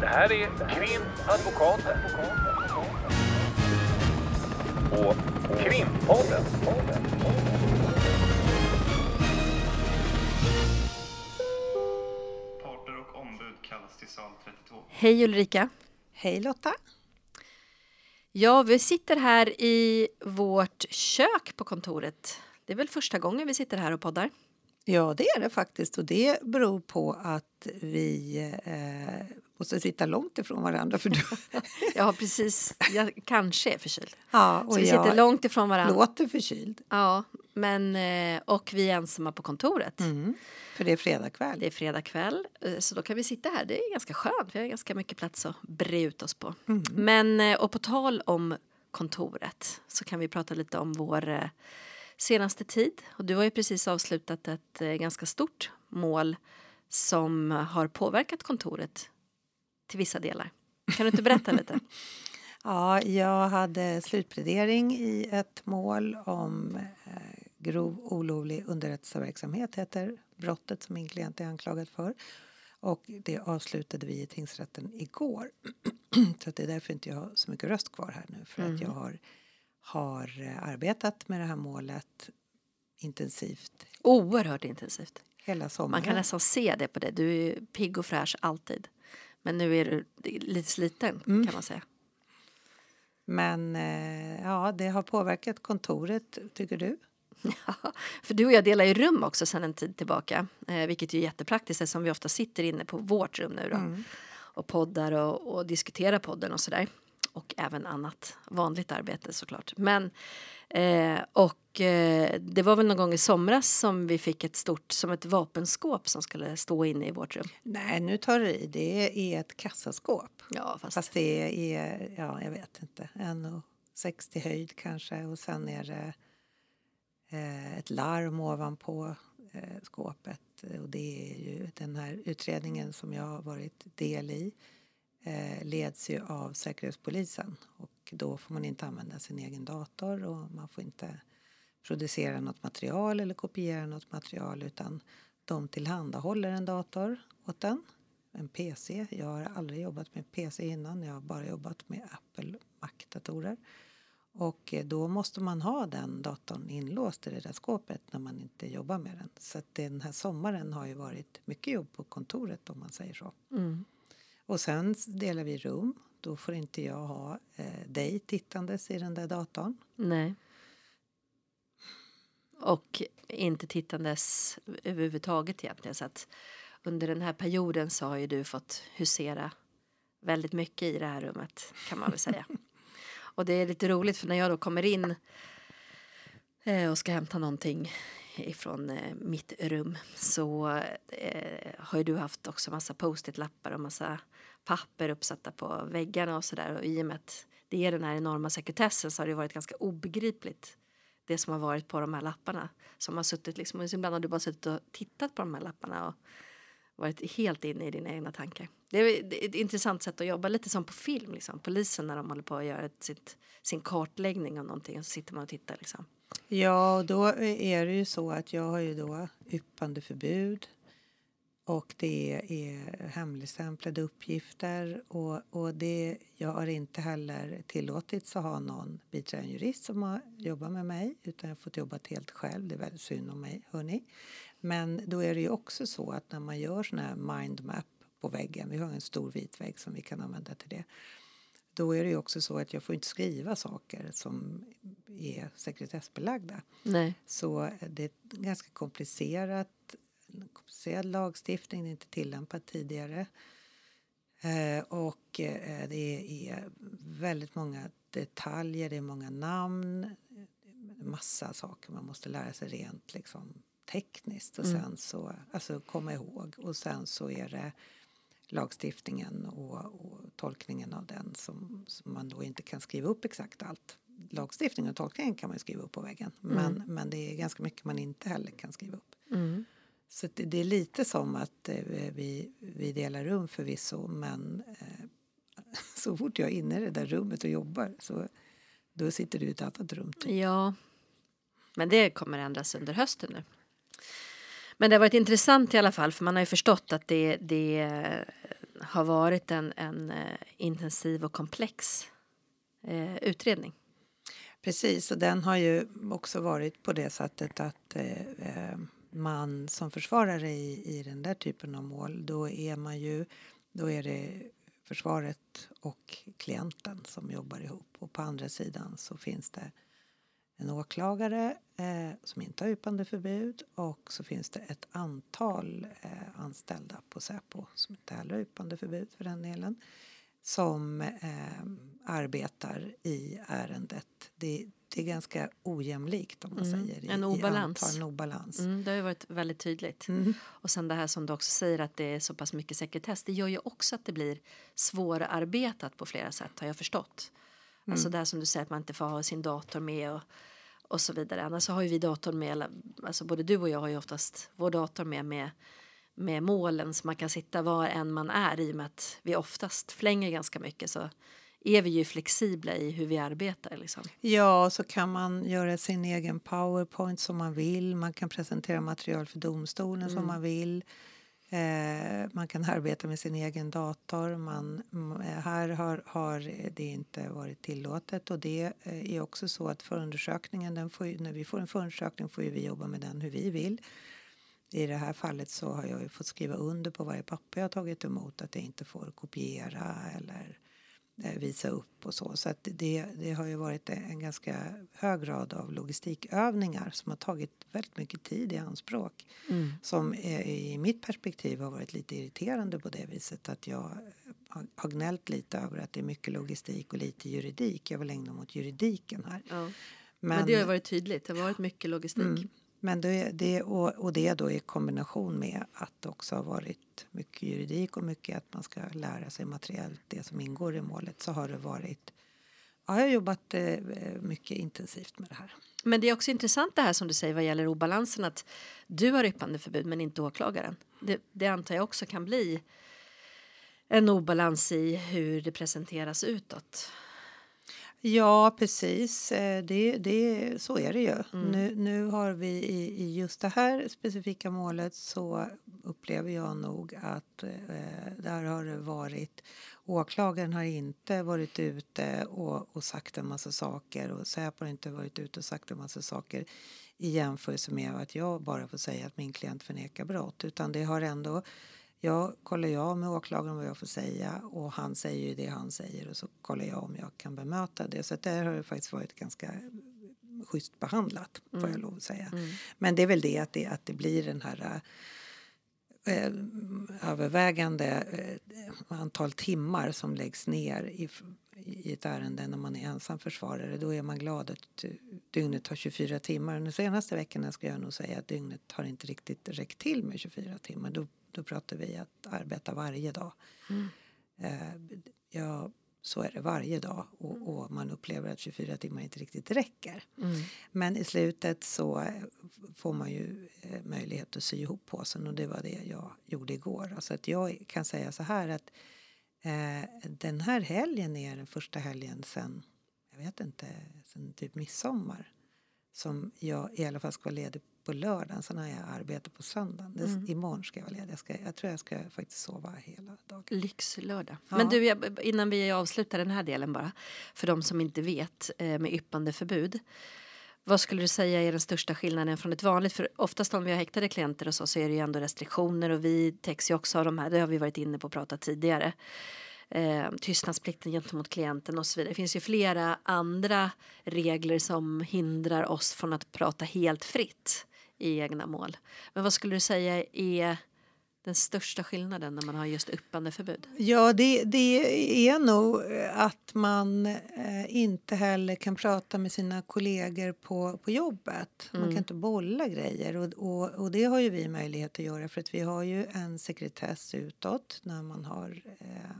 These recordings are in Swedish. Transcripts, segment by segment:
Det här är Krimadvokaten. Och Krimpodden. Parter och ombud kallas till sal 32. Hej Ulrika! Hej Lotta! Ja, vi sitter här i vårt kök på kontoret. Det är väl första gången vi sitter här och poddar? Ja, det är det faktiskt och det beror på att vi eh, måste sitta långt ifrån varandra. För har precis, jag kanske är förkyld. ja, och Så vi sitter långt ifrån varandra. låter förkyld. Ja, men, eh, och vi är ensamma på kontoret. Mm, för det är fredag kväll. Det är fredag kväll, eh, så då kan vi sitta här. Det är ganska skönt. Vi har ganska mycket plats att bre ut oss på. Mm. Men, eh, och på tal om kontoret så kan vi prata lite om vår senaste tid. Och du har ju precis avslutat ett eh, ganska stort mål som har påverkat kontoret till vissa delar. Kan du inte berätta lite? Ja, jag hade slutplädering i ett mål om eh, grov olovlig underrättelseverksamhet heter brottet som min klient är anklagad för. Och det avslutade vi i tingsrätten igår. så att det är därför inte jag har så mycket röst kvar här nu för att jag har, har eh, arbetat med det här målet intensivt Oerhört intensivt. hela sommaren. Man kan nästan se det på dig. Du är pigg och fräsch alltid. Men nu är du lite sliten Mm. kan man säga. Men eh, ja, det har påverkat kontoret, tycker du? För du och jag delar ju rum också sedan en tid tillbaka. Eh, vilket är jättepraktiskt eftersom vi ofta sitter inne på vårt rum nu då. Mm. Och poddar och, och diskuterar podden och sådär. Och även annat vanligt arbete såklart. Men eh, och eh, det var väl någon gång i somras som vi fick ett stort, som ett vapenskåp som skulle stå inne i vårt rum. Nej, nu tar du i. Det är ett kassaskåp. Ja, fast, Fast det är, ja, jag vet inte, 1,60 höjd kanske och sen är det eh, ett larm ovanpå eh, skåpet och det är ju den här utredningen som jag har varit del i eh, leds ju av Säkerhetspolisen och då får man inte använda sin egen dator och man får inte producera något material eller kopiera något material utan de tillhandahåller en dator åt den en PC. Jag har aldrig jobbat med PC innan. Jag har bara jobbat med Apple Mac-datorer. Och eh, då måste man ha den datorn inlåst i det där skåpet när man inte jobbar med den. Så att den här sommaren har ju varit mycket jobb på kontoret om man säger så. mm. Och sen delar vi rum. Då får inte jag ha eh, dig tittandes i den där datorn. Nej. Och inte tittandes överhuvudtaget egentligen. Så att under den här perioden så har ju du fått husera väldigt mycket i det här rummet kan man väl säga. och det är lite roligt för när jag då kommer in eh, och ska hämta någonting ifrån eh, mitt rum. Så eh, har ju du haft också massa post-it-lappar och massa papper uppsatta på väggarna och sådär. Och i och med att det är den här enorma sekretessen så har det varit ganska obegripligt det som har varit på de här lapparna. Som har suttit liksom och ibland har du bara suttit och tittat på de här lapparna och varit helt inne i dina egna tankar. Det är, ett intressant sätt att jobba, lite som på film liksom. Polisen när de håller på att göra sitt, sin kartläggning av någonting och så sitter man och tittar liksom. Ja, och då är det ju så att jag har ju då yppande förbud och det är hemligstämplade uppgifter och, och det, jag har inte heller tillåtits att ha någon biträdande jurist som har jobbat med mig utan jag har fått jobba helt själv. Det är väldigt synd om mig, hörni. Men då är det ju också så att när man gör sån här mindmap på väggen, vi har en stor vit vägg som vi kan använda till det, då är det ju också så att jag får inte skriva saker som är sekretessbelagda. Nej. Så det är ganska komplicerat, komplicerad lagstiftning, det är inte tillämpat tidigare. Eh, och eh, det är väldigt många detaljer, det är många namn, massa saker man måste lära sig rent liksom tekniskt och Mm. sen så, alltså komma ihåg och sen så är det lagstiftningen och, och tolkningen av den som, som man då inte kan skriva upp exakt allt. Lagstiftningen och tolkningen kan man skriva upp på väggen men, men det är ganska mycket man inte heller kan skriva upp. Mm. Så det, det är lite som att eh, vi, vi delar rum förvisso men eh, så fort jag är inne i det där rummet och jobbar så då sitter du i ett annat rum. Typ. Ja, men det kommer ändras under hösten nu. Men det har varit intressant i alla fall för man har ju förstått att det, det eh, har varit en, en eh, intensiv och komplex eh, utredning. Precis, och den har ju också varit på det sättet att eh, eh, man som försvarare i, i den där typen av mål, då är man ju, då är det försvaret och klienten som jobbar ihop och på andra sidan så finns det en åklagare eh, som inte har yppandeförbud och så finns det ett antal eh, anställda på Säpo som inte heller har yppandeförbud för den delen som eh, arbetar i ärendet. Det, det är ganska ojämlikt om man Mm, säger. i- en i obalans. antal, en obalans. Mm, det har ju varit väldigt tydligt. Mm. Och sen det här som du också säger att det är så pass mycket sekretess. Det gör ju också att det blir svårarbetat på flera sätt har jag förstått. Alltså det här som du säger att man inte får ha sin dator med och, och så vidare. Annars har ju vi datorn med, alltså både du och jag har ju oftast vår dator med med, med målen så man kan sitta var än man är i och med att vi oftast flänger ganska mycket så är vi ju flexibla i hur vi arbetar liksom. Ja, så kan man göra sin egen powerpoint som man vill. Man kan presentera material för domstolen som man vill. Eh, man kan arbeta med sin egen dator. Man, eh, här har, har det inte varit tillåtet. Och det eh, är också så att förundersökningen, den får, när vi får en förundersökning får ju vi jobba med den hur vi vill. I det här fallet så har jag ju fått skriva under på varje papper jag tagit emot att jag inte får kopiera eller eh, visa upp och så. Så det, det har ju varit en ganska hög grad av logistikövningar som har tagit väldigt mycket tid i anspråk. Som eh, i mitt perspektiv har varit lite irriterande på det viset att jag har- gnällt lite över att det är mycket logistik och lite juridik. Jag vill ägna mig åt juridiken här. Ja. Men, det har ju varit tydligt. Det har varit mycket logistik. Mm. Men det, det, och, och det då i kombination med att det också har varit mycket juridik och mycket att man ska lära sig materiellt det som ingår i målet så har det varit Ja, jag har jobbat eh, mycket intensivt med det här. Men det är också intressant det här som du säger vad gäller obalansen att du har yppandeförbud men inte åklagaren. Det, det antar jag också kan bli en obalans i hur det presenteras utåt. Ja, precis. Eh, Det, det, så är det ju. Nu, nu har vi i, i just det här specifika målet så upplever jag nog att eh, där har det varit åklagaren har inte varit ute och, och sagt en massa saker och Säpo har inte varit ute och sagt en massa saker i jämförelse med att jag bara får säga att min klient förnekar brott utan det har ändå jag kollar jag med åklagaren vad jag får säga och han säger ju det han säger och så kollar jag om jag kan bemöta det. Så där har det faktiskt varit ganska schysst behandlat får jag lov att säga. Men det är väl det att det, att det blir den här eh, övervägande eh, antal timmar som läggs ner i, i ett ärende när man är ensam försvarare. Då är man glad att dygnet har 24 timmar. De senaste veckorna ska jag nog säga att dygnet har inte riktigt räckt till med 24 timmar. Då, då pratar vi att arbeta varje dag. Eh, ja, så är det varje dag och, och man upplever att 24 timmar inte riktigt räcker. Men i slutet så eh, får man ju eh, möjlighet att sy ihop påsen och det var det jag gjorde igår. Så att jag kan säga så här att eh, den här helgen är den första helgen sen, jag vet inte, sen typ midsommar som jag i alla fall ska vara ledig på lördagen. Sen har jag arbete på söndagen. Det, Imorgon ska jag vara ledig. Jag, ska, jag tror jag ska faktiskt sova hela dagen. Lyxlördag. Ja. Men du, jag, innan vi avslutar den här delen bara. För de som inte vet eh, med yppandeförbud. Vad skulle du säga är den största skillnaden från ett vanligt? För oftast om vi har häktade klienter och så, så är det ju ändå restriktioner och vi täcks ju också av de här. Det har vi varit inne på och pratat tidigare. Eh, tystnadsplikten gentemot klienten och så vidare. Det finns ju flera andra regler som hindrar oss från att prata helt fritt i egna mål. Men vad skulle du säga är den största skillnaden när man har just yppandeförbud? Ja, det, det är nog att man eh, inte heller kan prata med sina kollegor på, på jobbet. Man kan inte bolla grejer och, och, och det har ju vi möjlighet att göra för att vi har ju en sekretess utåt när man har eh,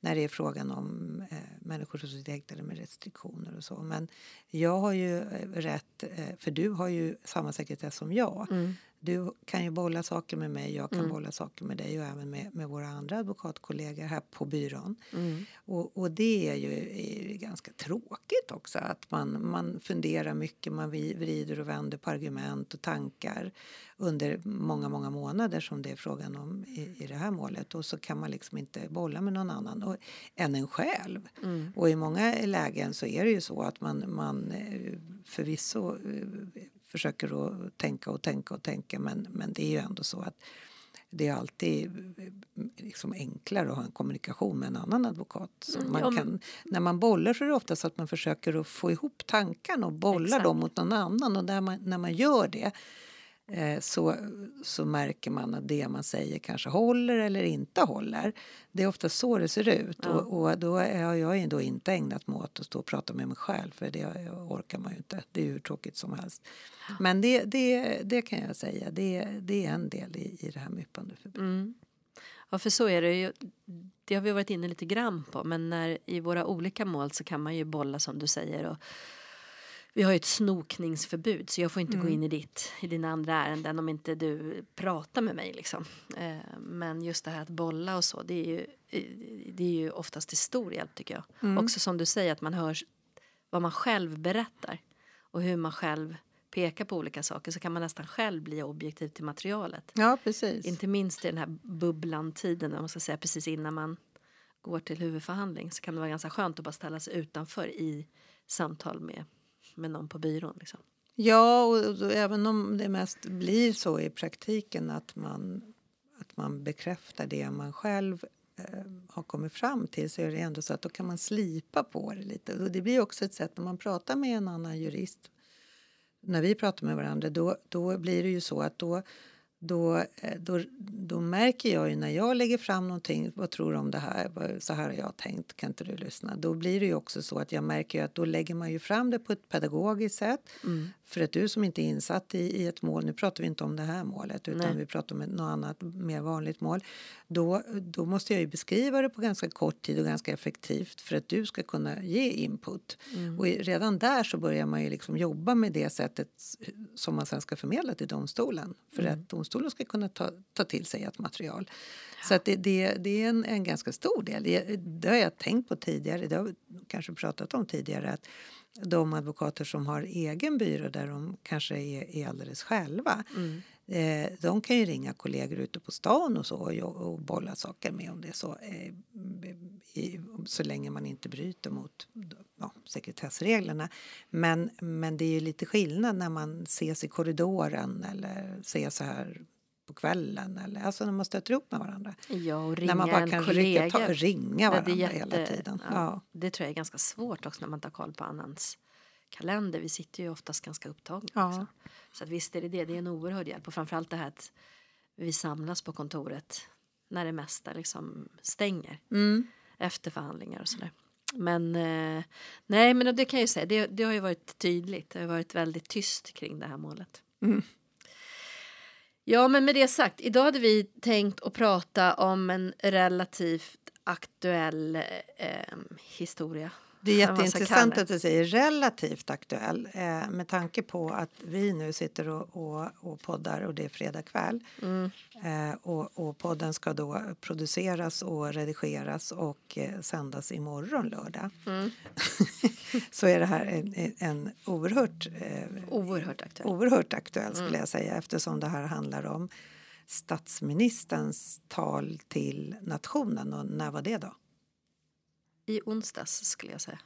när det är frågan om eh, människor som sitter häktade med restriktioner och så. Men jag har ju eh, rätt, eh, för du har ju samma sekretess som jag. Mm du kan ju bolla saker med mig, jag kan Mm. bolla saker med dig och även med, med våra andra advokatkollegor här på byrån. Mm. Och, och det är ju, är ju ganska tråkigt också att man, man funderar mycket, man vrider och vänder på argument och tankar under många, många månader som det är frågan om i, i det här målet och så kan man liksom inte bolla med någon annan och, än en själv. Mm. Och i många lägen så är det ju så att man, man eh, förvisso eh, försöker att tänka och tänka och tänka men, men det är ju ändå så att det är alltid liksom enklare att ha en kommunikation med en annan advokat. Så Mm, man men- kan, när man bollar så är det ofta så att man försöker att få ihop tankarna och bolla Exakt. dem mot någon annan och där man, när man gör det så, så märker man att det man säger kanske håller eller inte håller. Det är ofta så det ser ut. Ja. Och, och då har jag ju då inte ägnat mig åt att stå och prata med mig själv för det orkar man ju inte. Det är hur tråkigt som helst. Men det, det, det kan jag säga, det, det är en del i, i det här med yppandeförbud. Mm. Ja, för så är det ju. Det har vi varit inne lite grann på, men när i våra olika mål så kan man ju bolla som du säger. Och vi har ju ett snokningsförbud så jag får inte gå in i ditt, i dina andra ärenden om inte du pratar med mig liksom. Eh, men just det här att bolla och så, det är ju, eh, det är ju oftast till stor hjälp tycker jag. Också som du säger att man hör vad man själv berättar och hur man själv pekar på olika saker så kan man nästan själv bli objektiv till materialet. Ja, precis. Inte minst i den här bubblan-tiden, om man ska säga, precis innan man går till huvudförhandling så kan det vara ganska skönt att bara ställa sig utanför i samtal med, med någon på byrån. Liksom. Ja, och, och även om det mest blir så i praktiken att man, att man bekräftar det man själv eh, har kommit fram till så är det ändå så att då kan man slipa på det lite. Och det blir också ett sätt när man pratar med en annan jurist när vi pratar med varandra då, då blir det ju så att då, då, eh, då, då märker jag ju när jag lägger fram någonting, vad tror du om det här, så här har jag tänkt, kan inte du lyssna? Då blir det ju också så att jag märker att då lägger man ju fram det på ett pedagogiskt sätt. För att du som inte är insatt i, i ett mål, nu pratar vi inte om det här målet utan Nej. vi pratar om ett något annat mer vanligt mål. Då, då måste jag ju beskriva det på ganska kort tid och ganska effektivt för att du ska kunna ge input. Och i- redan där så börjar man ju liksom jobba med det sättet som man sen ska förmedla till domstolen. För att domstolen ska kunna ta, ta till sig ett material. Så att det, det, det är en, en ganska stor del. Det, det har jag tänkt på tidigare, det har vi kanske pratat om tidigare. att de advokater som har egen byrå där de kanske är, är alldeles själva. Eh, de kan ju ringa kollegor ute på stan och så och, och bolla saker med om det är så. Eh, i, så länge man inte bryter mot ja, sekretessreglerna. Men, men det är ju lite skillnad när man ses i korridoren eller ses så här på kvällen. Eller, alltså när man stöter upp med varandra. Ja, och när ringa man bara kan kollega. rycka, ta, ringa Ja, varandra det är hela jätte- tiden. Ja, Ja. Det tror jag är ganska svårt också när man tar koll på annans kalender. Vi sitter ju oftast ganska upptagna. Ja. också. Så att visst är det det, det är en oerhörd hjälp. Och framförallt det här att vi samlas på kontoret när det mesta liksom stänger. Mm. Efter förhandlingar och sådär. Men eh, nej, men det kan jag ju säga, det, det har ju varit tydligt. Det har varit väldigt tyst kring det här målet. Mm. Ja, men med det sagt, idag hade vi tänkt att prata om en relativt aktuell eh, historia. Det är jätteintressant att du säger relativt aktuell eh, med tanke på att vi nu sitter och, och, och poddar och det är fredag kväll. Mm. Eh, och, och podden ska då produceras och redigeras och eh, sändas imorgon lördag. Mm. Så är det här en, en oerhört, eh, Oerhört aktuell. oerhört aktuell skulle jag säga eftersom det här handlar om statsministerns tal till nationen. Och när var det då? I onsdags skulle jag säga.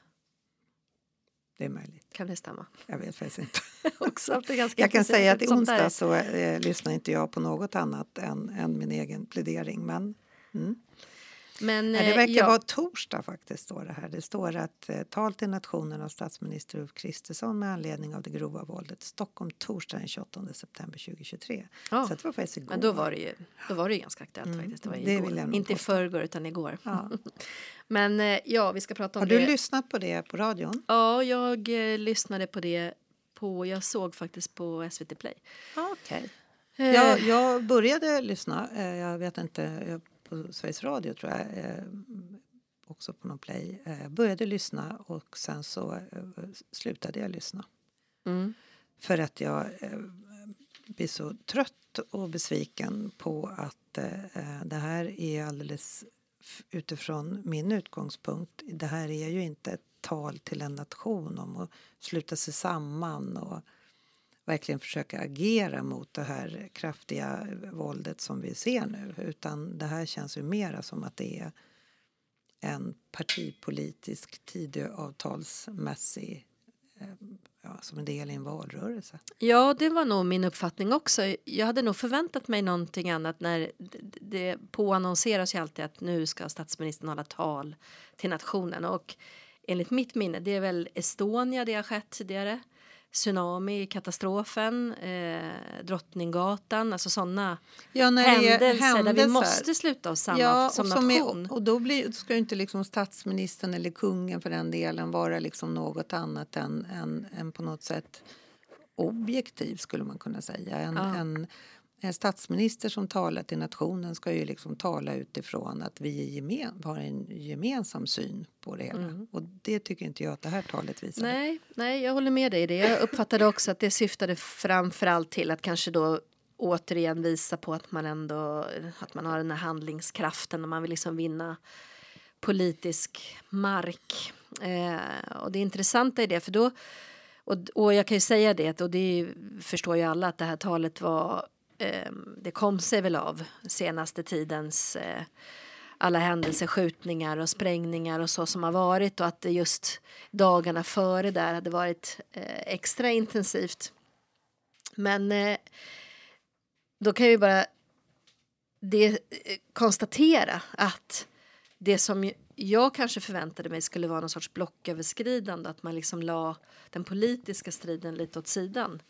Det är möjligt. Kan det stämma? Jag vet faktiskt inte. Också Jag kan säga att i sånt där. onsdag så eh, lyssnar inte jag på något annat än, än min egen plädering. Men mm. Men, Nej, det eh, verkar ja. vara torsdag faktiskt. Står det, här. det står att eh, tal till nationen av statsminister Ulf Kristersson med anledning av det grova våldet. Stockholm torsdag den 28 september 2023. Ja. Så det var faktiskt igår. Men då var det ju, då var det ganska aktuellt Mm, faktiskt. Det var det igår. jag Inte i förrgår utan igår. Ja. Men eh, ja, vi ska prata om Har du det. lyssnat på det på radion? Ja, jag eh, lyssnade på det på, jag såg faktiskt på SVT Play. Ja, okej. Eh, Jag, jag började lyssna, jag vet inte, eh, på Sveriges Radio tror jag, eh, också på någon play. Eh, började lyssna och sen så eh, slutade jag lyssna. Mm. För att jag, eh, blir så trött och besviken på att eh, det här är alldeles utifrån min utgångspunkt. Det här är ju inte ett tal till en nation om att sluta sig samman och verkligen försöka agera mot det här kraftiga våldet som vi ser nu. Utan det här känns ju mera som att det är en partipolitisk tidöavtalsmässig eh, ja, som en del i en valrörelse. Ja, det var nog min uppfattning också. Jag hade nog förväntat mig någonting annat när det, det påannonseras ju alltid att nu ska statsministern hålla tal till nationen och enligt mitt minne, det är väl Estonia det har skett tidigare. Tsunami, katastrofen, eh, Drottninggatan, alltså sådana Ja, är händelser, där vi händelser. måste sluta oss samman Ja, som och, nation. är, och då, blir, då ska ju inte liksom statsministern eller kungen för den delen vara liksom något annat än, än, än på något sätt objektiv skulle man kunna säga. En, Ja. en, en statsminister som talar till nationen ska ju liksom tala utifrån att vi är gemen, har en gemensam syn på det hela. Och det tycker inte jag att det här talet visar. Mm. Nej, nej, jag håller med dig i det. Jag uppfattade också att det syftade framförallt till att kanske då återigen visa på att man ändå att man har den här handlingskraften och man vill liksom vinna politisk mark. Eh, och det intressanta i det, för då och, och jag kan ju säga det, och det förstår ju alla att det här talet var eh, det kom sig väl av senaste tidens eh, alla händelser, skjutningar och sprängningar och så som har varit och att det just dagarna före där hade varit eh, extra intensivt. Men eh, då kan jag ju bara det, eh, konstatera att det som jag kanske förväntade mig skulle vara någon sorts blocköverskridande, att man liksom la den politiska striden lite åt sidan.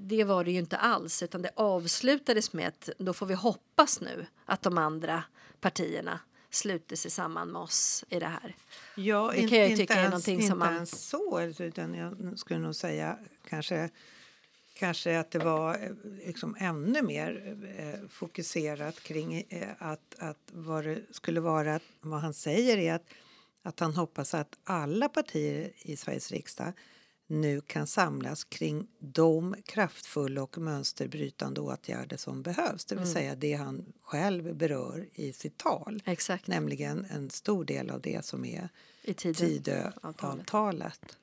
Det var det ju inte alls, utan det avslutades med att då får vi hoppas nu att de andra partierna sluter sig samman med oss i det här. Ja, Det kan jag ju inte tycka är ens, någonting inte som man- ens så, utan jag skulle nog säga kanske, kanske att det var eh, liksom ännu mer eh, fokuserat kring eh, att, att vad det skulle vara, vad han säger är att, att han hoppas att alla partier i Sveriges riksdag nu kan samlas kring de kraftfulla och mönsterbrytande åtgärder som behövs, det vill Mm. säga det han själv berör i sitt tal. Exakt, Nämligen en stor del av det som är i. Tidöavtalet.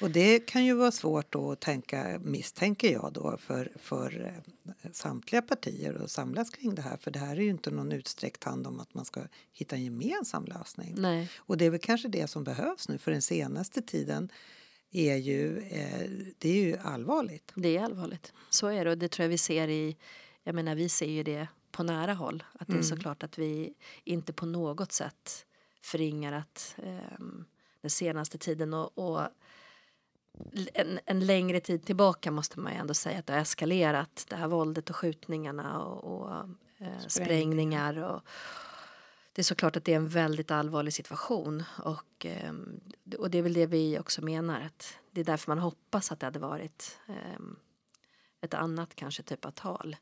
Och det kan ju vara svårt då att tänka, misstänker jag då, för, för eh, samtliga partier att samlas kring det här. För det här är ju inte någon utsträckt hand om att man ska hitta en gemensam lösning. Nej, Och det är väl kanske det som behövs nu, för den senaste tiden är ju, eh, det är ju allvarligt. det är allvarligt. Så är det och det tror jag vi ser i, jag menar vi ser ju det på nära håll. Att det är såklart att vi inte på något sätt förringar att ehm, den senaste tiden och, och en, en längre tid tillbaka måste man ju ändå säga att det har eskalerat. Det här våldet och skjutningarna och, och eh, sprängningar. Och, det är såklart att det är en väldigt allvarlig situation och, ehm, och det är väl det vi också menar. Att det är därför man hoppas att det hade varit ehm, ett annat kanske typ av tal.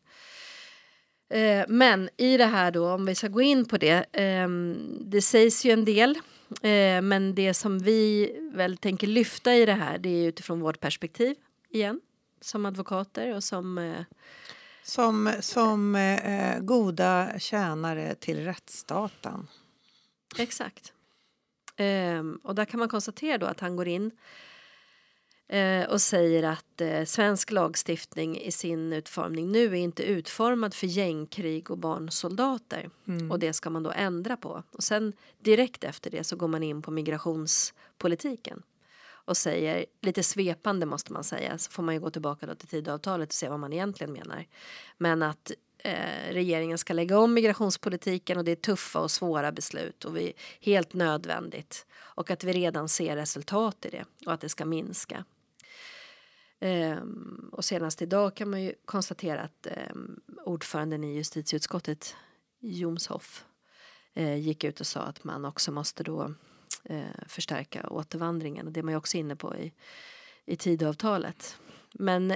Eh, men i det här då, om vi ska gå in på det. Ehm, det sägs ju en del. Eh, men det som vi väl tänker lyfta i det här det är utifrån vårt perspektiv igen. Som advokater och som eh, som, som eh, goda tjänare till rättsstaten. Exakt. Ehm, och där kan man konstatera då att han går in eh, och säger att eh, svensk lagstiftning i sin utformning nu är inte utformad för gängkrig och barnsoldater. Och det ska man då ändra på. Och sen direkt efter det så går man in på migrationspolitiken och säger, lite svepande måste man säga, så får man ju gå tillbaka då till Tidöavtalet och se vad man egentligen menar. Men att eh, regeringen ska lägga om migrationspolitiken och det är tuffa och svåra beslut och vi helt nödvändigt och att vi redan ser resultat i det och att det ska minska. Ehm, och senast idag kan man ju konstatera att eh, ordföranden i justitieutskottet Jomshoff eh, gick ut och sa att man också måste då eh, förstärka återvandringen och det är man ju också inne på i, i Tidöavtalet. Men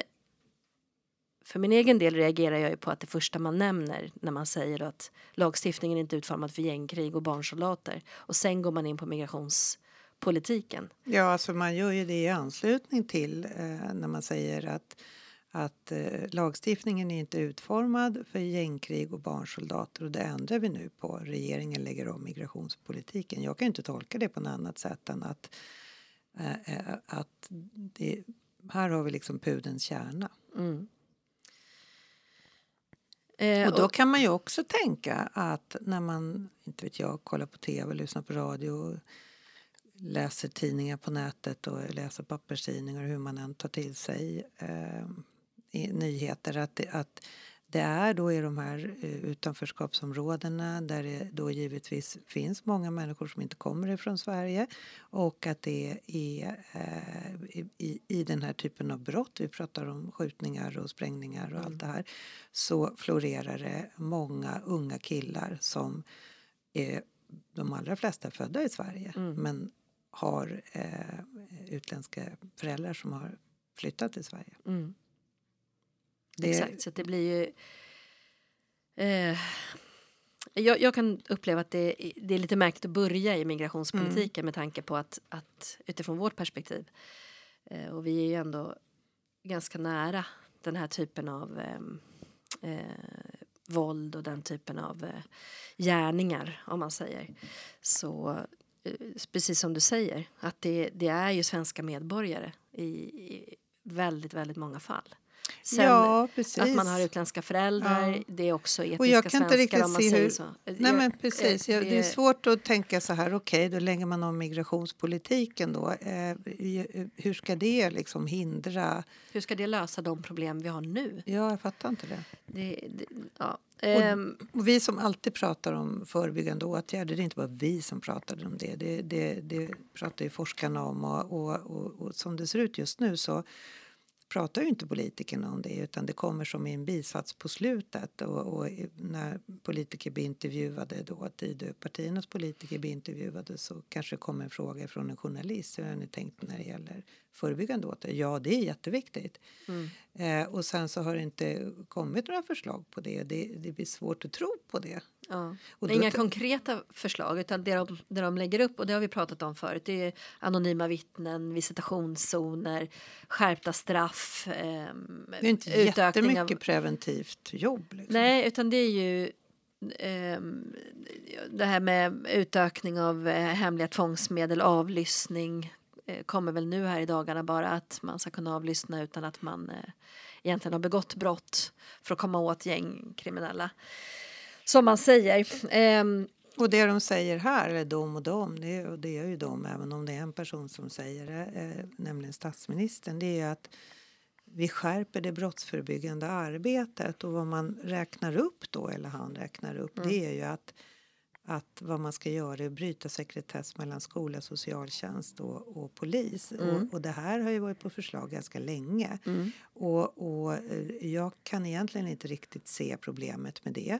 för min egen del reagerar jag ju på att det första man nämner när man säger att lagstiftningen inte är utformad för gängkrig och barnsoldater och sen går man in på migrationspolitiken. Ja, alltså man gör ju det i anslutning till eh, när man säger att, att eh, lagstiftningen är inte utformad för gängkrig och barnsoldater och det ändrar vi nu på. Regeringen lägger om migrationspolitiken. Jag kan inte tolka det på något annat sätt än att, eh, eh att det, här har vi liksom pudens kärna. Mm. Eh, och då kan man ju också tänka att när man, inte vet jag, kollar på tv, lyssnar på radio läser tidningar på nätet och läser papperstidningar hur man än tar till sig eh, nyheter att, det, att det är då i de här eh, utanförskapsområdena där det då givetvis finns många människor som inte kommer ifrån Sverige och att det är eh, i, i den här typen av brott, vi pratar om skjutningar och sprängningar och mm. allt det här, så florerar det många unga killar som är de allra flesta födda i Sverige mm. men har eh, utländska föräldrar som har flyttat till Sverige. Mm. Det... Exakt, så det blir ju... Eh, jag, jag, kan uppleva att det, det, är lite märkligt att börja i migrationspolitiken mm. med tanke på att, att utifrån vårt perspektiv eh, och vi är ju ändå ganska nära den här typen av ehm, eh, våld och den typen av eh, gärningar om man säger. Så Eh, precis som du säger, att det, det är ju svenska medborgare i, i väldigt, väldigt många fall. Sen ja, att man har utländska föräldrar, ja. det är också etniska och jag kan svenskar inte riktigt se hur, så. Nej men precis, det, det är svårt att tänka så här, okej okay, då lägger man om migrationspolitiken då. Eh, hur ska det liksom hindra? Hur ska det lösa de problem vi har nu? Ja, jag fattar inte det. det, det ja. Och, ehm. och, vi som alltid pratar om förebyggande åtgärder, det är inte bara vi som pratar om det. Det, det, det pratar ju forskarna om och, och, och som det ser ut just nu så pratar ju inte politikerna om det utan det kommer som en bisats på slutet och, och när politiker blir intervjuade då, Tidöpartiernas politiker blir intervjuade så kanske kommer en fråga från en journalist. Hur har ni tänkt när det gäller förebyggande åtgärder? Ja, det är jätteviktigt. Mm. Eh, och sen så har det inte kommit några förslag på det. Det, det blir svårt att tro på det. Ja. Inga konkreta förslag utan det de, det de lägger upp och det har vi pratat om förut. Det är anonyma vittnen, visitationszoner, skärpta straff. Eh, det är inte jättemycket av... preventivt jobb. Liksom. Nej, utan det är ju eh, det här med utökning av eh, hemliga tvångsmedel, avlyssning eh, kommer väl nu här i dagarna bara att man ska kunna avlyssna utan att man eh, egentligen har begått brott för att komma åt gängkriminella som man säger. Um, och det de säger här, eller de och de, det, och det är ju de även om det är en person som säger det, eh, nämligen statsministern, det är att vi skärper det brottsförebyggande arbetet och vad man räknar upp då, eller han räknar upp, mm. det är ju att att vad man ska göra är att bryta sekretess mellan skola, socialtjänst och, och polis. Mm. Och, och, det här har ju varit på förslag ganska länge. Mm. Och, och eh, jag kan egentligen inte riktigt se problemet med det.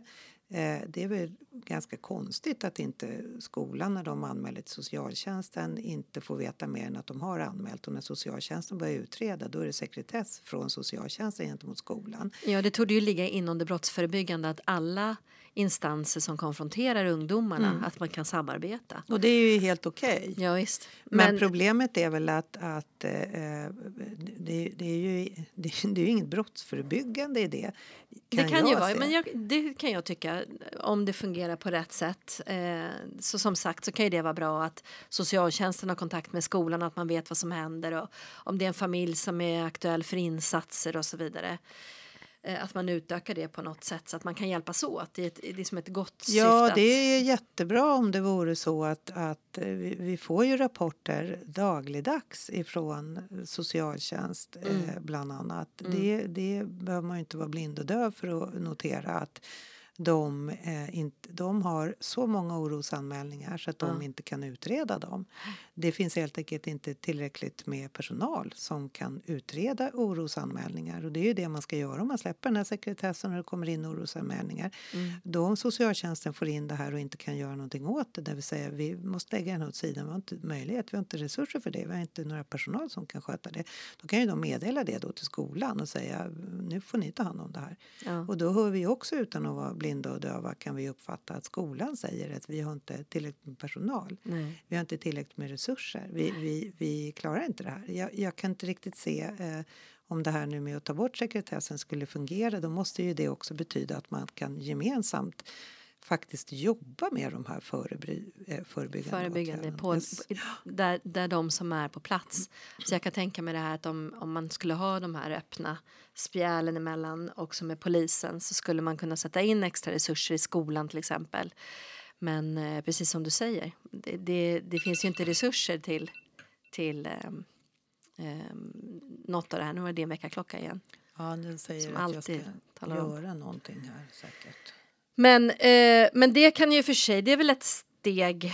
Eh, det är väl ganska konstigt att inte skolan när de anmäler till socialtjänsten inte får veta mer än att de har anmält och när socialtjänsten börjar utreda då är det sekretess från socialtjänsten gentemot skolan. Ja, det torde ju ligga inom det brottsförebyggande att alla instanser som konfronterar ungdomarna mm. att man kan samarbeta. Och det är ju helt okej. Okay. Ja, visst. Men, Men, problemet är väl att, att eh, det, det, är ju det, det är ju inget brottsförebyggande i det. Kan det kan ju vara, men jag, det kan jag tycka om det fungerar på rätt sätt. Eh, så som sagt så kan ju det vara bra att socialtjänsten har kontakt med skolan att man vet vad som händer och om det är en familj som är aktuell för insatser och så vidare. Eh, att man utökar det på något sätt så att man kan hjälpas åt. Det är, ett, det är som ett gott Ja, syfte det är jättebra om det vore så att, att eh, vi, vi får ju rapporter dagligdags ifrån socialtjänst eh, mm. eh, bland annat. Mm. Det, det behöver man ju inte vara blind och döv för att notera att de, eh, inte, de har så många orosanmälningar så att de mm. inte kan utreda dem. Det finns helt enkelt inte tillräckligt med personal som kan utreda orosanmälningar. Och det är ju det man ska göra om man släpper den här sekretessen och det kommer in orosanmälningar. Mm. Då socialtjänsten får in det här och inte kan göra någonting åt det, det vill säga vi måste lägga den åt sidan, vi har inte möjlighet, vi har inte resurser för det, vi har inte några personal som kan sköta det. Då kan ju de meddela det då till skolan och säga nu får ni ta hand om det här. Ja. Och då hör vi också utan att vara blinda och döva kan vi uppfatta att skolan säger att vi har inte tillräckligt med personal. Nej. Vi har inte tillräckligt med resurser. Vi, vi, vi klarar inte det här. Jag, jag kan inte riktigt se eh, om det här nu med att ta bort sekretessen skulle fungera då måste ju det också betyda att man kan gemensamt faktiskt jobba med de här förebry, eh, förebyggande, förebyggande på, där, där de som är på plats. Så jag kan tänka mig det här att om, om man skulle ha de här öppna spjälen emellan också med polisen så skulle man kunna sätta in extra resurser i skolan till exempel. Men eh, precis som du säger, det, det, det finns ju inte resurser till, till ehm, ehm, något av det här. Nu var det din väckarklocka igen. Ja, den säger Som att jag ska talar om. göra någonting här säkert. Men, eh, men det kan ju för sig, det är väl ett steg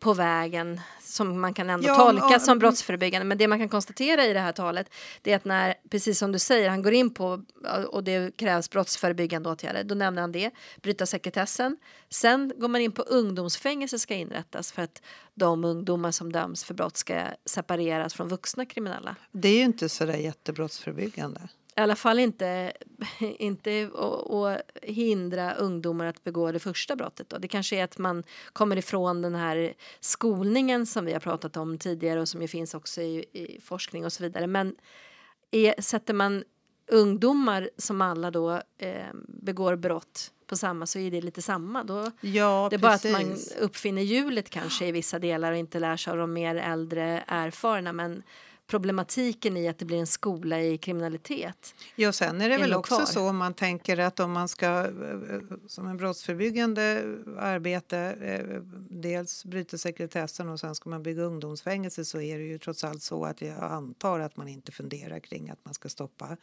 på vägen som man kan ändå Ja, tolka ja, som brottsförebyggande. Men det man kan konstatera i det här talet det är att när, precis som du säger, han går in på och det krävs brottsförebyggande åtgärder, då nämner han det, bryta sekretessen. Sen går man in på ungdomsfängelse ska inrättas för att de ungdomar som döms för brott ska separeras från vuxna kriminella. Det är ju inte så där jättebrottsförebyggande. I alla fall inte, inte att hindra ungdomar att begå det första brottet. Då. Det kanske är att man kommer ifrån den här skolningen som vi har pratat om tidigare och som ju finns också i, i forskning och så vidare. Men är, sätter man ungdomar som alla då eh, begår brott på samma så är det lite samma. Då, Ja, det är bara att man precis. uppfinner hjulet kanske i vissa delar och inte lär sig av de mer äldre erfarna. Men problematiken i att det blir en skola i kriminalitet. Ja, sen är det väl också kvar. så om man tänker att om man ska eh, som en brottsförebyggande arbete eh, dels bryta sekretessen och sen ska man bygga ungdomsfängelse så är det ju trots allt så att jag antar att man inte funderar kring att man ska stoppa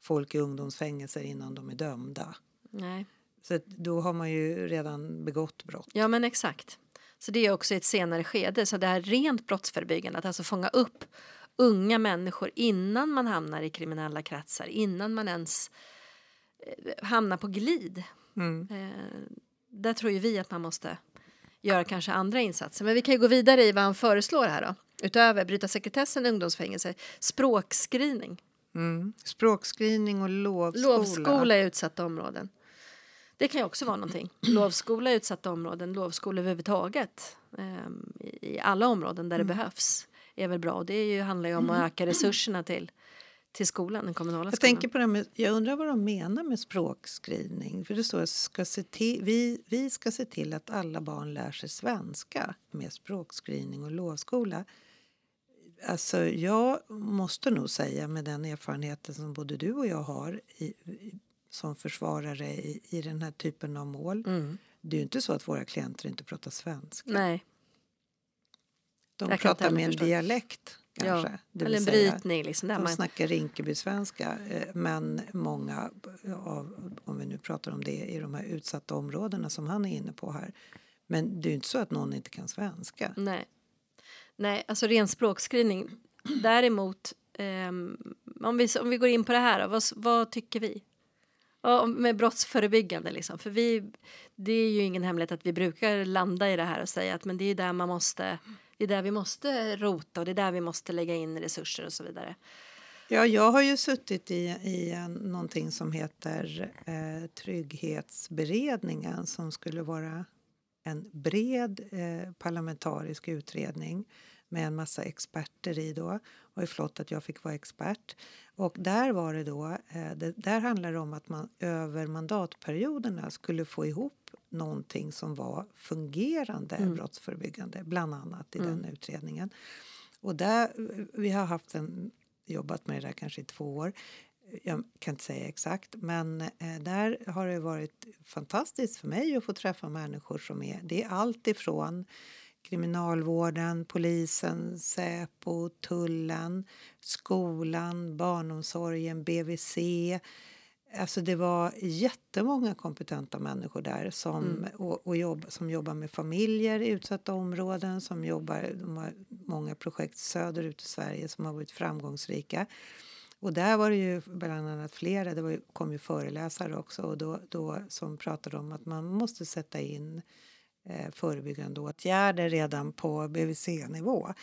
folk i ungdomsfängelser innan de är dömda. Nej. Så då har man ju redan begått brott. Ja, men exakt. Så det är också i ett senare skede. Så det här rent brottsförebyggande, att alltså fånga upp unga människor innan man hamnar i kriminella kretsar, innan man ens eh, hamnar på glid. Mm. Eh, där tror ju vi att man måste göra kanske andra insatser. Men vi kan ju gå vidare i vad han föreslår här då. Utöver bryta sekretessen, ungdomsfängelse, språkscreening, Mm. Språkscreening och lovskola. lovskola i utsatta områden. Det kan ju också vara någonting. Lovskola i utsatta områden, lovskola överhuvudtaget ehm, i, i alla områden där det behövs är väl bra. Och det är ju, handlar ju om att öka resurserna till, till skolan, den kommunala Jag skolan. tänker på det med, jag undrar vad de menar med språkscreening. För det står att ska se till, vi, vi ska se till att alla barn lär sig svenska med språkscreening och lovskola. Alltså jag måste nog säga med den erfarenheten som både du och jag har i, som försvarare i, i den här typen av mål. Mm. Det är ju inte så att våra klienter inte pratar svenska. Nej, De jag pratar med en förstå. dialekt kanske. ja. det eller en brytning. Liksom, där De man, snackar Rinkeby-svenska, eh, men många av, om vi nu pratar om det, i de här utsatta områdena som han är inne på här. Men det är ju inte så att någon inte kan svenska. nej. nej, alltså ren språkskrivning. Däremot, ehm, om, vi, om vi går in på det här, då, vad, vad tycker vi? Med brottsförebyggande liksom. För vi, det är ju ingen hemlighet att vi brukar landa i det här och säga att men det är där man måste, det är där vi måste rota och det är där vi måste lägga in resurser och så vidare. Ja, jag har ju suttit i, i en, någonting som heter eh, Trygghetsberedningen som skulle vara en bred eh, parlamentarisk utredning med en massa experter i då. Och flott att jag fick vara expert. Och där var det då, eh, det, där handlar det om att man över mandatperioderna skulle få ihop någonting som var fungerande Mm. brottsförebyggande, bland annat i den utredningen. Och där, vi har haft en, jobbat med det där kanske i två år. Jag kan inte säga exakt, men eh, där har det varit fantastiskt för mig att få träffa människor som är... Det är allt ifrån kriminalvården, polisen, Säpo, tullen, skolan, barnomsorgen, BVC. Alltså det var jättemånga kompetenta människor där som, och, och jobb, som jobbar med familjer i utsatta områden. Som jobbar, de har många projekt söderut i Sverige som har varit framgångsrika. Och där var det ju bland annat flera, det var kom ju föreläsare också och då, då, som pratade om att man måste sätta in eh, förebyggande åtgärder redan på BVC-nivå.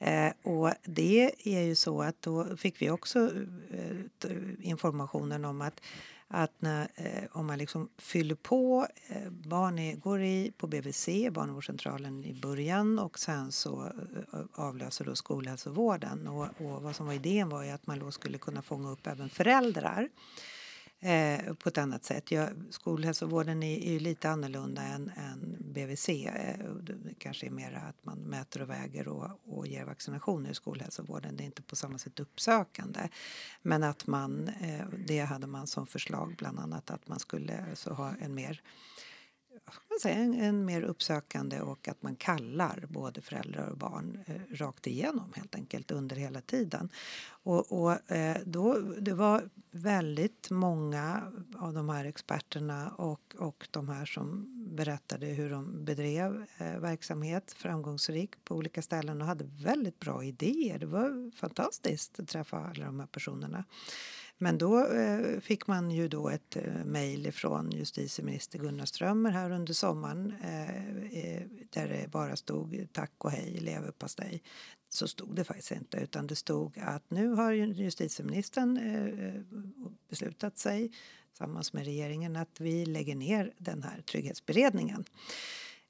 Eh, och det är ju så att då fick vi också eh, informationen om att att när, eh, om man liksom fyller på, eh, barn är, går i, på BVC, barnavårdscentralen i början och sen så eh, avlöser då skolhälsovården. Och, och vad som var idén var ju att man då skulle kunna fånga upp även föräldrar eh, på ett annat sätt. Jag, skolhälsovården är, är ju lite annorlunda än, än BVC. Eh, det kanske är mer att man mäter och väger och, och ger vaccinationer i skolhälsovården. Det är inte på samma sätt uppsökande. Men att man, eh, det hade man som förslag bland annat att man skulle så ha en mer säga, en, en, mer uppsökande och att man kallar både föräldrar och barn eh, rakt igenom helt enkelt under hela tiden. Och, och eh, då, det var väldigt många av de här experterna och, och de här som berättade hur de bedrev eh, verksamhet framgångsrikt på olika ställen och hade väldigt bra idéer. Det var fantastiskt att träffa alla de här personerna. Men då eh, fick man ju då ett eh, mejl från justitieminister Gunnar Strömmer här under sommaren eh, eh där det bara stod tack och hej leverpastej. Så stod det faktiskt inte utan det stod att nu har justitieministern eh, eh, beslutat sig tillsammans med regeringen att vi lägger ner den här trygghetsberedningen.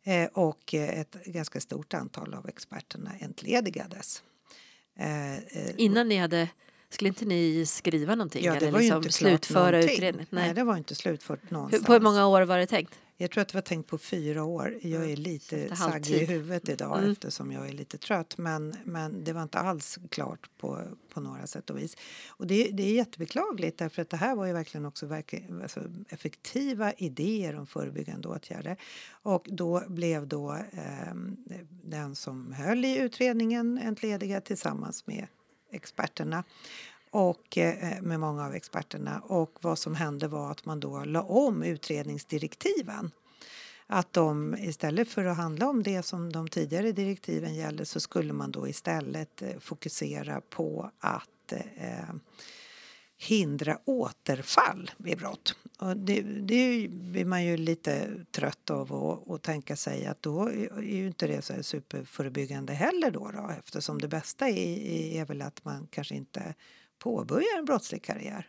Eh, och eh, ett ganska stort antal av experterna entledigades. Innan ni hade skulle inte ni skriva någonting? Ja, det eller var liksom ju inte slutföra klart utredningen? Nej. Nej, det var inte slutfört någonstans. Hur, på hur många år var det tänkt? Jag tror att det var tänkt på fyra år. Jag är lite saggig i huvudet idag mm. eftersom jag är lite trött. Men, men det var inte alls klart på, på några sätt och vis. Och det, det är jättebeklagligt därför att det här var ju verkligen också verkligen, alltså, effektiva idéer om förebyggande åtgärder. Och då blev då eh, den som höll i utredningen entlediga tillsammans med experterna och eh, med många av experterna. Och vad som hände var att man då la om utredningsdirektiven. Att de istället för att handla om det som de tidigare direktiven gällde så skulle man då istället eh, fokusera på att eh, hindra återfall vid brott. Och det, det blir man ju lite trött av att, tänka sig att då är ju inte det så superförebyggande heller då, då eftersom det bästa är, är väl att man kanske inte påbörjar en brottslig karriär.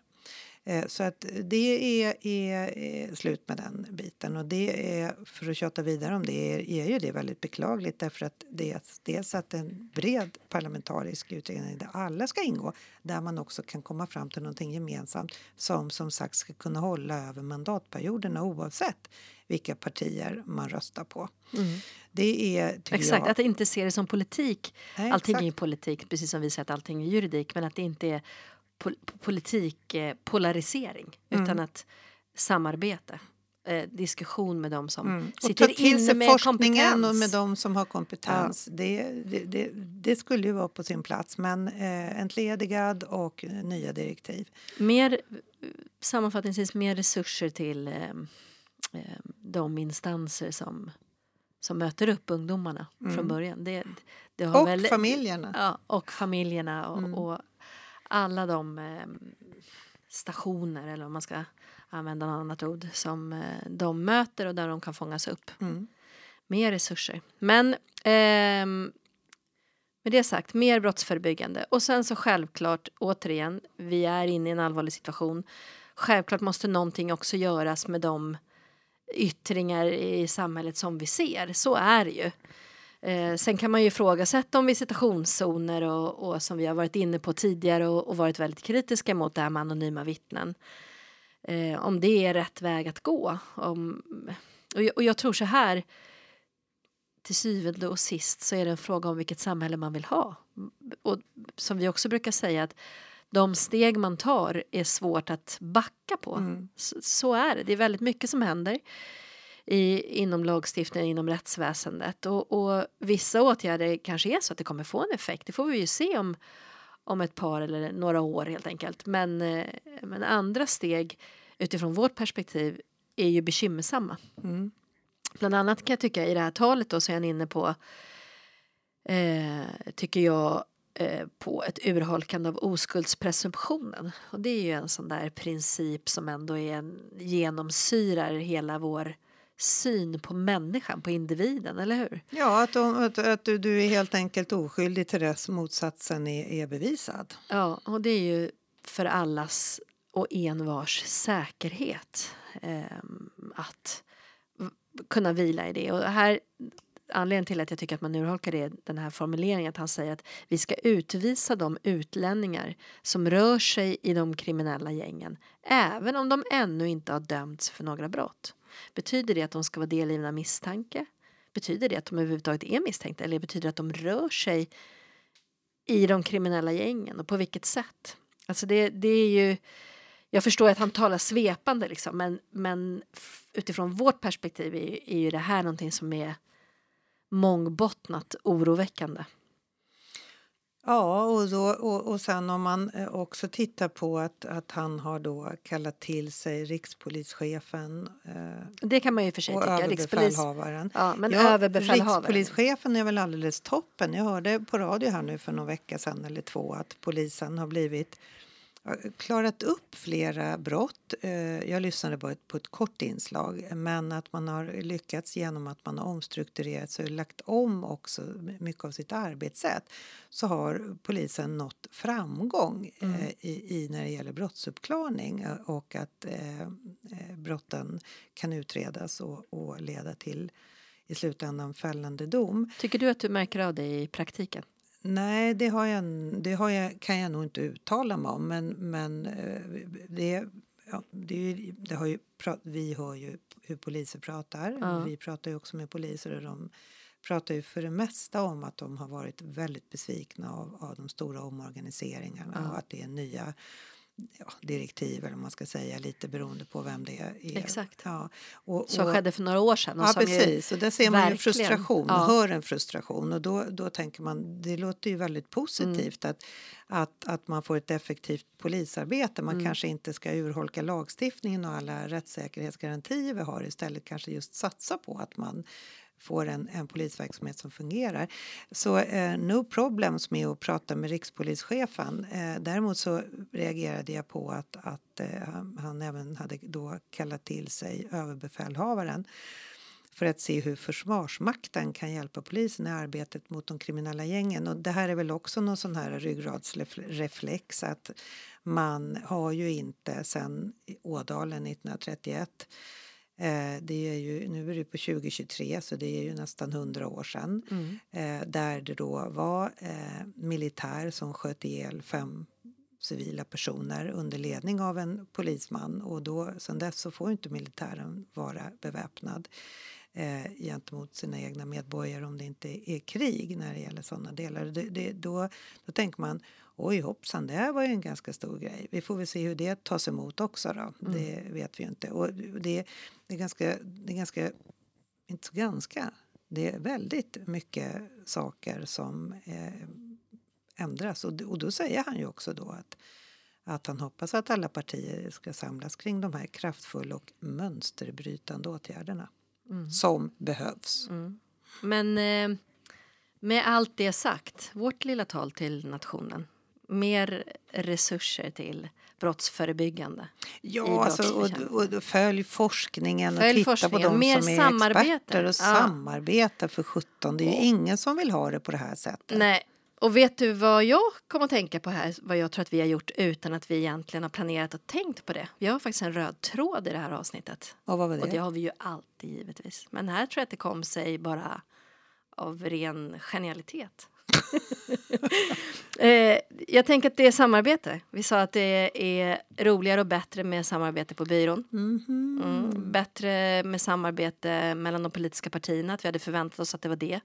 Eh, så att det är, är, är, slut med den biten. Och det är, för att tjata vidare om det, är, är ju det väldigt beklagligt därför att det är dels att en bred parlamentarisk utredning där alla ska ingå, där man också kan komma fram till någonting gemensamt som som sagt ska kunna hålla över mandatperioderna oavsett vilka partier man röstar på. Mm. Det är, Exakt, jag, att inte se det som politik. Nej, allting exakt. är politik, precis som vi säger att allting är juridik, men att det inte är politikpolarisering mm. utan att samarbete. Eh, diskussion med dem som mm. sitter och ta till sig forskningen kompetens. och med dem som har kompetens. Ja. Det, det, det, det, skulle ju vara på sin plats men eh, entledigad och nya direktiv. Mer, sammanfattningsvis mer resurser till eh, eh, de instanser som som möter upp ungdomarna mm. från början. Det, det och väl, familjerna. Ja, och familjerna och, mm. och alla de eh, stationer, eller om man ska använda något annat ord, som eh, de möter och där de kan fångas upp. Mm. Mer resurser. Men eh, med det sagt, mer brottsförebyggande. Och sen så självklart, återigen, vi är inne i en allvarlig situation. Självklart måste någonting också göras med de yttringar i samhället som vi ser. Så är det ju. Eh, sen kan man ju ifrågasätta om visitationszoner och, och som vi har varit inne på tidigare och, och varit väldigt kritiska mot det här med anonyma vittnen. Eh, om det är rätt väg att gå. Om, och, jag, och jag tror så här till syvende och sist så är det en fråga om vilket samhälle man vill ha. Och som vi också brukar säga att de steg man tar är svårt att backa på. Mm. Så, så, är det. Det är väldigt mycket som händer i, inom lagstiftningen, inom rättsväsendet. Och, och, vissa åtgärder kanske är så att det kommer få en effekt. Det får vi ju se om, om ett par eller några år helt enkelt. Men, eh, men andra steg utifrån vårt perspektiv är ju bekymmersamma. Mm. Bland annat kan jag tycka i det här talet då så är han inne på eh, tycker jag eh, på ett urholkande av oskuldspresumtionen. Och det är ju en sån där princip som ändå är en, genomsyrar hela vår syn på människan, på individen, eller hur? Ja, att, att, att du, du, är helt enkelt oskyldig till dess motsatsen är, är bevisad. Ja, och det är ju för allas och envars säkerhet. Eh, att kunna vila i det. Och här, anledningen till att jag tycker att man urholkar det, den här formuleringen att han säger att vi ska utvisa de utlänningar som rör sig i de kriminella gängen även om de ännu inte har dömts för några brott. Betyder det att de ska vara delgivna misstanke? Betyder det att de överhuvudtaget är misstänkta eller betyder det att de rör sig i de kriminella gängen och på vilket sätt? Alltså det, det är ju jag förstår att han talar svepande liksom, men, men utifrån vårt perspektiv är, är ju det här någonting som är mångbottnat oroväckande. Ja, och, då, och, och sen om man eh, också tittar på att, att han har då kallat till sig rikspolischefen eh, Det kan man ju för sig och tycka. Överbefälhavaren. ja, men Ja, överbefälhavaren. Rikspolischefen är väl alldeles toppen. Jag hörde på radio här nu för någon vecka sedan eller två att polisen har blivit klarat upp flera brott. Eh, Jag lyssnade på ett, på ett kort inslag men att man har lyckats genom att man har omstrukturerat sig och lagt om också mycket av sitt arbetssätt så har polisen nått framgång eh, i, i när det gäller brottsuppklarning eh, och att eh, brotten kan utredas och, och leda till i slutändan fällande dom. Tycker du att du märker av det i praktiken? Nej, det, har jag, det har jag, kan jag nog inte uttala mig om. Men, men eh, det, ja, det, det har ju, vi hör ju hur poliser pratar. Ja. Vi pratar ju också med poliser och de pratar ju för det mesta om att de har varit väldigt besvikna av, av de stora omorganiseringarna Ja. och att det är nya ja, direktiv eller man ska säga lite beroende på vem det är. Exakt. Ja, och, Som och- skedde för några år sedan. Och Ja, som precis. Och där ser man ju frustration, ja. hör en frustration. Och då, då tänker man, det låter ju väldigt positivt Mm. att, att, att man får ett effektivt polisarbete. Man Mm. kanske inte ska urholka lagstiftningen och alla rättssäkerhetsgarantier vi har. Istället kanske just satsa på att man får en, en polisverksamhet som fungerar. Så eh, no problems med att prata med rikspolischefen. Eh, däremot så reagerade jag på att, att eh, han, även hade då kallat till sig överbefälhavaren för att se hur Försvarsmakten kan hjälpa polisen i arbetet mot de kriminella gängen. Och det här är väl också någon sån här ryggradsreflex att man har ju inte sen Ådalen 1931 det är ju, nu är det på 2023 så det är ju nästan 100 år sedan. Mm. Eh, där det då var eh, militär som sköt ihjäl fem civila personer under ledning av en polisman och då, sen dess så får inte militären vara beväpnad eh, gentemot sina egna medborgare om det inte är krig när det gäller sådana delar. Det, det, då, då tänker man oj hoppsan, det här var ju en ganska stor grej. Vi får väl se hur det tas emot också då. Det vet vi ju inte. Och det, det, är ganska, det är ganska, inte så ganska, det är väldigt mycket saker som eh, ändras. Och, och då säger han ju också då att, att han hoppas att alla partier ska samlas kring de här kraftfulla och mönsterbrytande åtgärderna som behövs. Mm. Men eh, med allt det sagt, vårt lilla tal till nationen. Mer resurser till brottsförebyggande. Ja, alltså, och, och följ forskningen Följ och titta forskningen. på de Mer som är samarbete. experter och Ja. samarbeta för 17. Det är ju ingen som vill ha det på det här sättet. Nej, och vet du vad jag kommer att tänka på här? Vad jag tror att vi har gjort utan att vi egentligen har planerat och tänkt på det. Vi har faktiskt en röd tråd i det här avsnittet. Och vad var det? Och det har vi ju alltid givetvis. Men här tror jag att det kom sig bara av ren genialitet. eh, jag tänker att det är samarbete. Vi sa att det är roligare och bättre med samarbete på byrån. Mhm. Mm. Bättre med samarbete mellan de politiska partierna. Att vi hade förväntat oss att det var det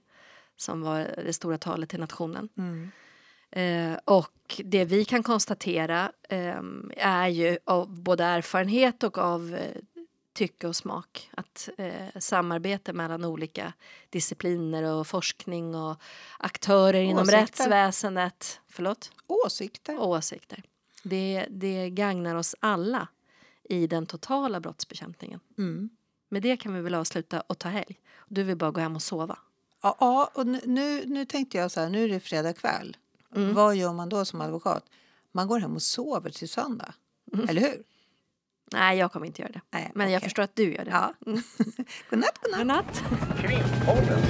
som var det stora talet till nationen. Mm. Eh, och det vi kan konstatera eh, är ju av både erfarenhet och av eh, tycke och smak att eh, samarbete mellan olika discipliner och forskning och aktörer inom Åsikter. rättsväsendet, förlåt, Åsikter. åsikter. Det, det gagnar oss alla i den totala brottsbekämpningen. Mm. Med det kan vi väl avsluta och ta helg. Du vill bara gå hem och sova. Ja, och nu- nu, tänkte jag så här, nu är det fredag kväll. Mm. Vad gör man då som advokat? Man går hem och sover till söndag. Eller hur? Nej, jag kommer inte göra det. Nej, Men jag okej. förstår att du gör det. Ja. godnatt, godnatt. Godnatt. Krimpodden.